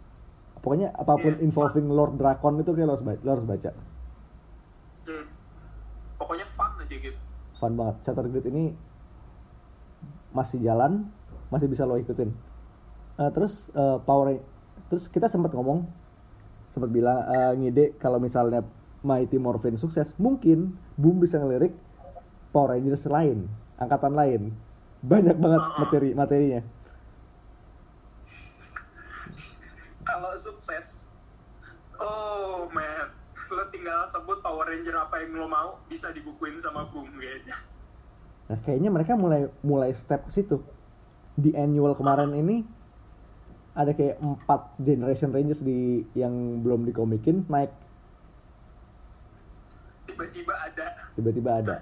pokoknya apa pun Iya. involving Lord Drakon itu kayak lo harus baca, lo harus baca. Hmm. pokoknya fun aja gitu fun banget Shattered Grid ini masih jalan masih bisa lo ikutin Eh, terus eh, Power terus kita sempat ngomong sempat bilang eh, ngide kalau misalnya Mighty Morphin sukses mungkin Boom bisa ngelirik Power Rangers lain angkatan lain. Banyak banget materi materinya. Kalau sukses oh man. Lo tinggal sebut Power Ranger apa yang lo mau bisa dibukuin sama Boom kayaknya. Nah, kayaknya mereka mulai mulai step ke situ. Di annual kemarin ini ada kayak empat generation rangers di yang belum dikomikin naik. Tiba-tiba ada. Tiba-tiba ada.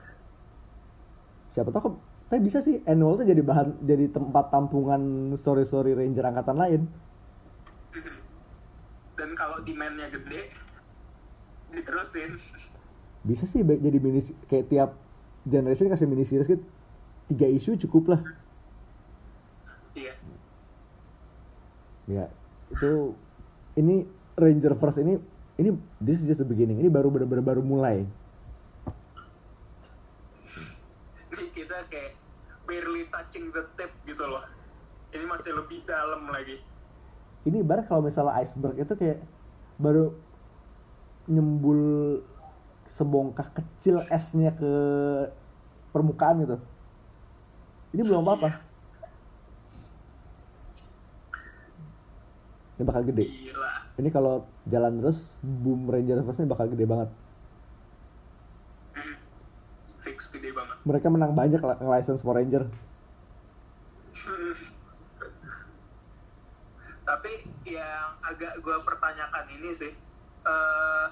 Siapa tahu kok tapi bisa sih annual tuh jadi bahan jadi tempat tampungan story-story ranger angkatan lain. dan kalau demandnya gede diterusin Bisa sih jadi mini kayak tiap generation kasih mini series gitu. Tiga isu cukup lah. iya Ya, itu ini Ranger First ini ini this is just the beginning. Ini baru benar-benar baru mulai. ini kita kayak barely touching the tip gitu loh ini masih lebih dalam lagi ini ibarat kalau misalnya iceberg itu kayak baru nyembul sebongkah kecil esnya ke permukaan gitu. Ini belum apa-apa. Ini bakal gede. gila Ini kalau jalan terus, boom Ranger First-nya bakal gede banget. Hmm. fix gede banget Mereka menang banyak license for Ranger. tapi yang agak gue pertanyakan ini sih eh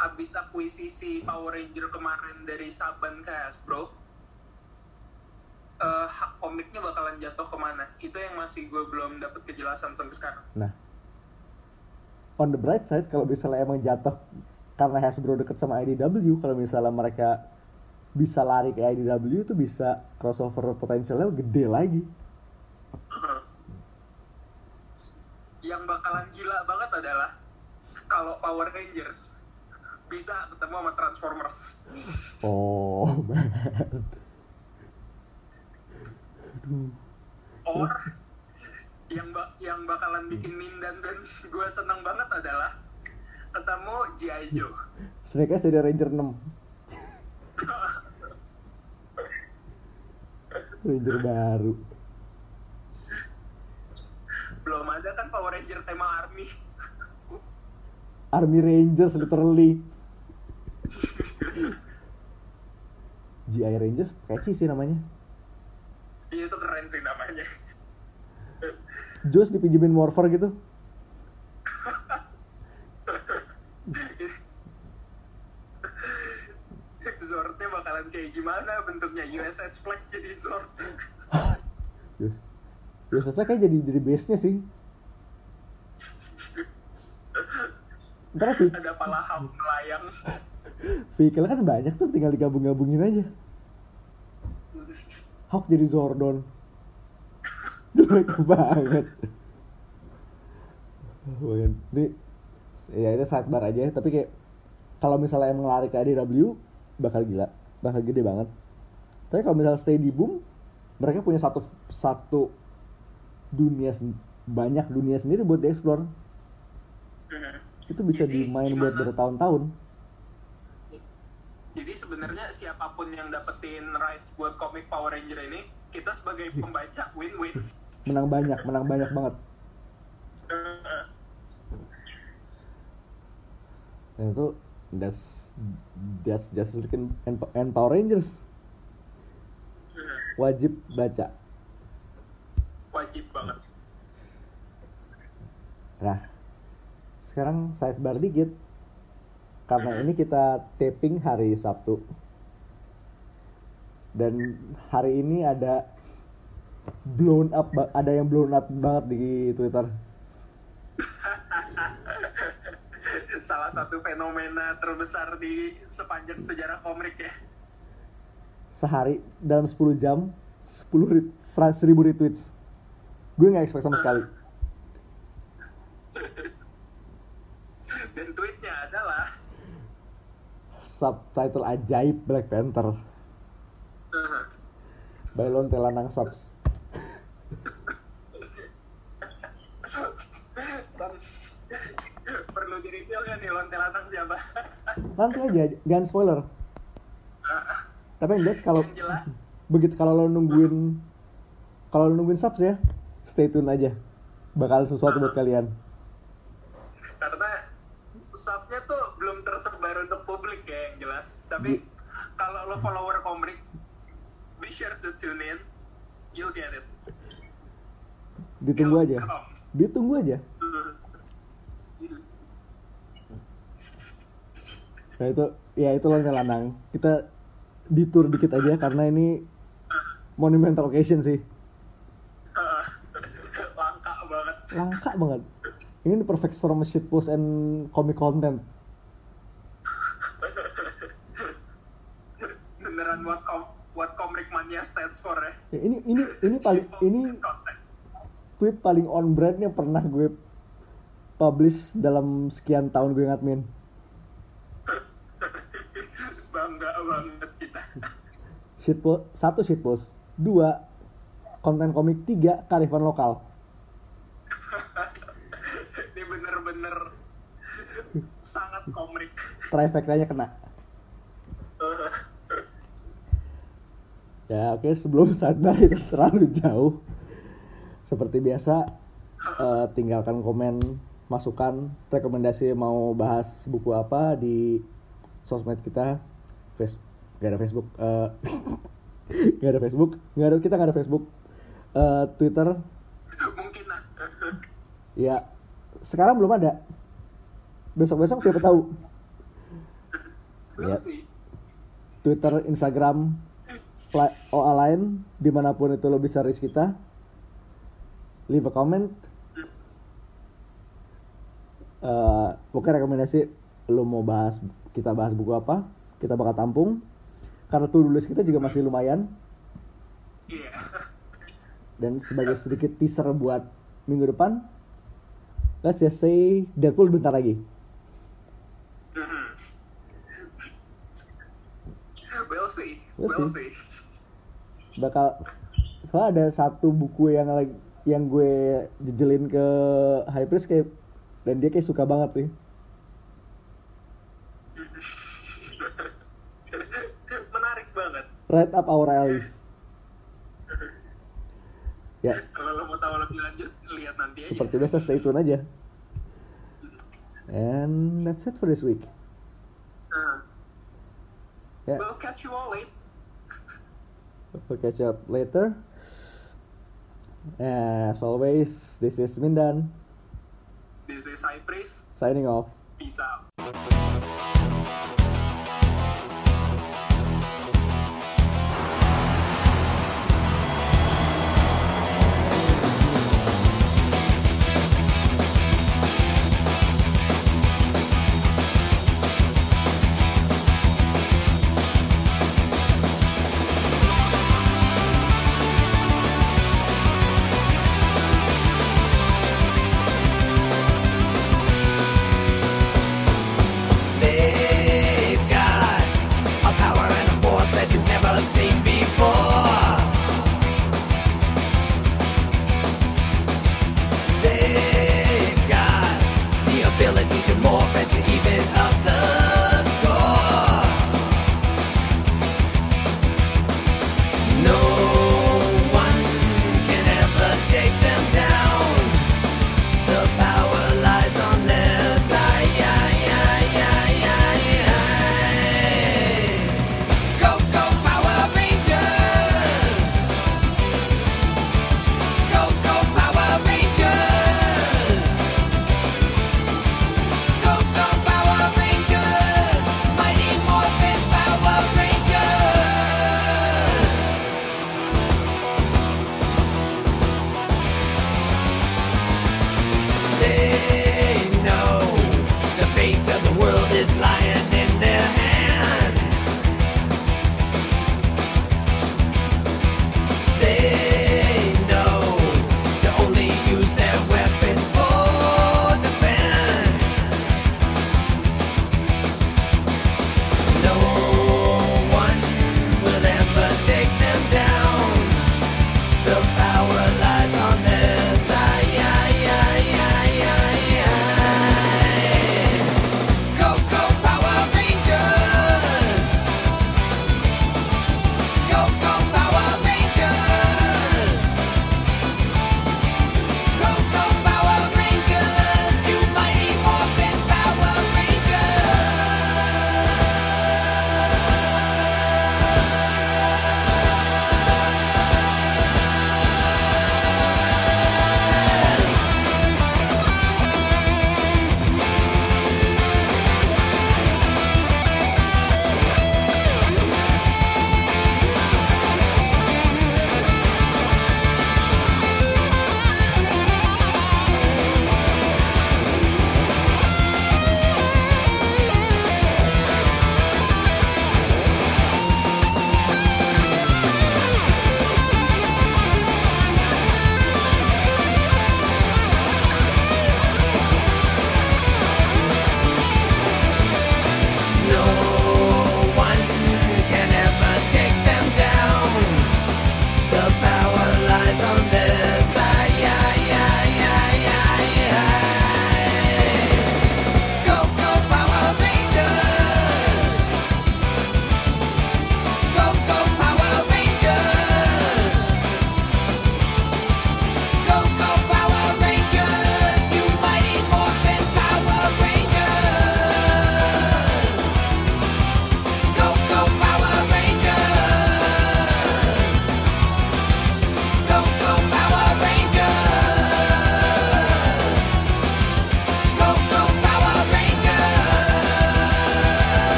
abis akuisisi Power Ranger kemarin dari Saban ke Hasbro eh, hak komiknya bakalan jatuh ke mana? Itu yang masih gue belum dapet kejelasan sampai sekarang. Nah, on the bright side kalau misalnya emang jatuh karena Hasbro deket sama IDW, kalau misalnya mereka bisa lari ke IDW itu bisa crossover potensialnya gede lagi. yang bakalan gila banget adalah kalau Power Rangers bisa ketemu sama Transformers Oh, man. Aduh. or yang ba- yang bakalan bikin mindan dan gue seneng banget adalah ketemu G.I. Joe Snake jadi Ranger 6. Ranger baru. belum ada kan Power Ranger tema Army Army Rangers literally. GI Rangers catchy sih namanya. Iya, itu keren sih namanya Joss dipinjemin Morpher gitu. Zordnya bakalan kayak gimana bentuknya USS Flag jadi Zord Joss. Joss Attack kayak jadi jadi base-nya sih. Ntar ada palaham melayang vehicle kan banyak tuh tinggal digabung-gabungin aja. Hawk jadi Zordon. Jelek banget. Banget. Ini ya itu sidebar aja tapi kayak kalau misalnya emang lari ke ADW bakal gila, bakal gede banget. Tapi kalau misalnya stay di boom, mereka punya satu satu dunia banyak dunia sendiri buat dieksplor. Itu bisa Jadi, dimain buat gimana? bertahun-tahun. jadi sebenarnya siapa pun yang dapetin rights buat komik Power Ranger ini kita sebagai pembaca win-win Menang banyak, menang banyak banget. Nah itu that's that's just League and, and, and Power Rangers. Wajib baca. wajib banget. Nah sekarang sidebar dikit. Karena ini kita taping hari Sabtu. Dan hari ini ada blown up ada yang blown up banget di Twitter. Salah satu fenomena terbesar di sepanjang sejarah komik ya Sehari dalam 10 jam 10 ret- sera- 1000 retweets. Gue nggak expect sama sekali. dan tweetnya adalah Subtitle ajaib Black Panther. Bailon Telanang Sub. Kuntilanak siapa? Nanti aja, jangan spoiler. Uh, Tapi yang jelas kalau begitu kalau lo nungguin kalau lo nungguin subs ya, stay tune aja. Bakal sesuatu buat kalian. Karena subsnya tuh belum tersebar untuk publik ya yang jelas. Tapi kalau lo follower komik, be sure to tune in. You'll get it. Ditunggu aja. Ditunggu aja. Nah itu ya itu loh lanang. Kita ditur dikit aja karena ini monumental occasion sih. Langka banget. langka banget. Ini the perfect storm of shitpost and comic content. Beneran what com what Komrik Mania stands for ya. Ya, ini ini ini paling ini tweet paling on brand yang pernah gue publish dalam sekian tahun gue ngadmin Bangga banget kita. Shitpost satu shitpost dua konten komik. Tiga kearifan lokal. Ini bener-bener sangat komik. trifectanya kena. Ya oke sebelum sadar itu terlalu jauh. Seperti biasa eh, tinggalkan komen masukan rekomendasi mau bahas buku apa di sosmed kita face gak ada Facebook eh, gak ada Facebook gak ada kita gak ada Facebook Eh, Twitter Mungkin lah. ya sekarang belum ada besok besok siapa tahu Ya. Twitter, Instagram, OA lain, di mana pun itu lo bisa reach kita. Leave a comment. Eh, pokoknya rekomendasi lo mau bahas, kita bahas buku apa, kita bakal tampung. Karena tuh list kita juga masih lumayan. Iya. Dan sebagai sedikit teaser buat minggu depan, let's just say Deadpool bentar lagi. Mhm. We'll see. We'll We'll see. see. bakal soalnya ada satu buku yang lagi yang gue jejelin ke High Priest kayak dan dia kayak suka banget sih Menarik banget. Right up our alleys ya. Kalau lo mau tahu lebih lanjut, lihat nanti aja. seperti biasa stay tune aja. And that's it for this week. Nah, ya. We'll catch you all later. we'll catch up later. As always this is Mindan. This is Priest. signing off. Peace out.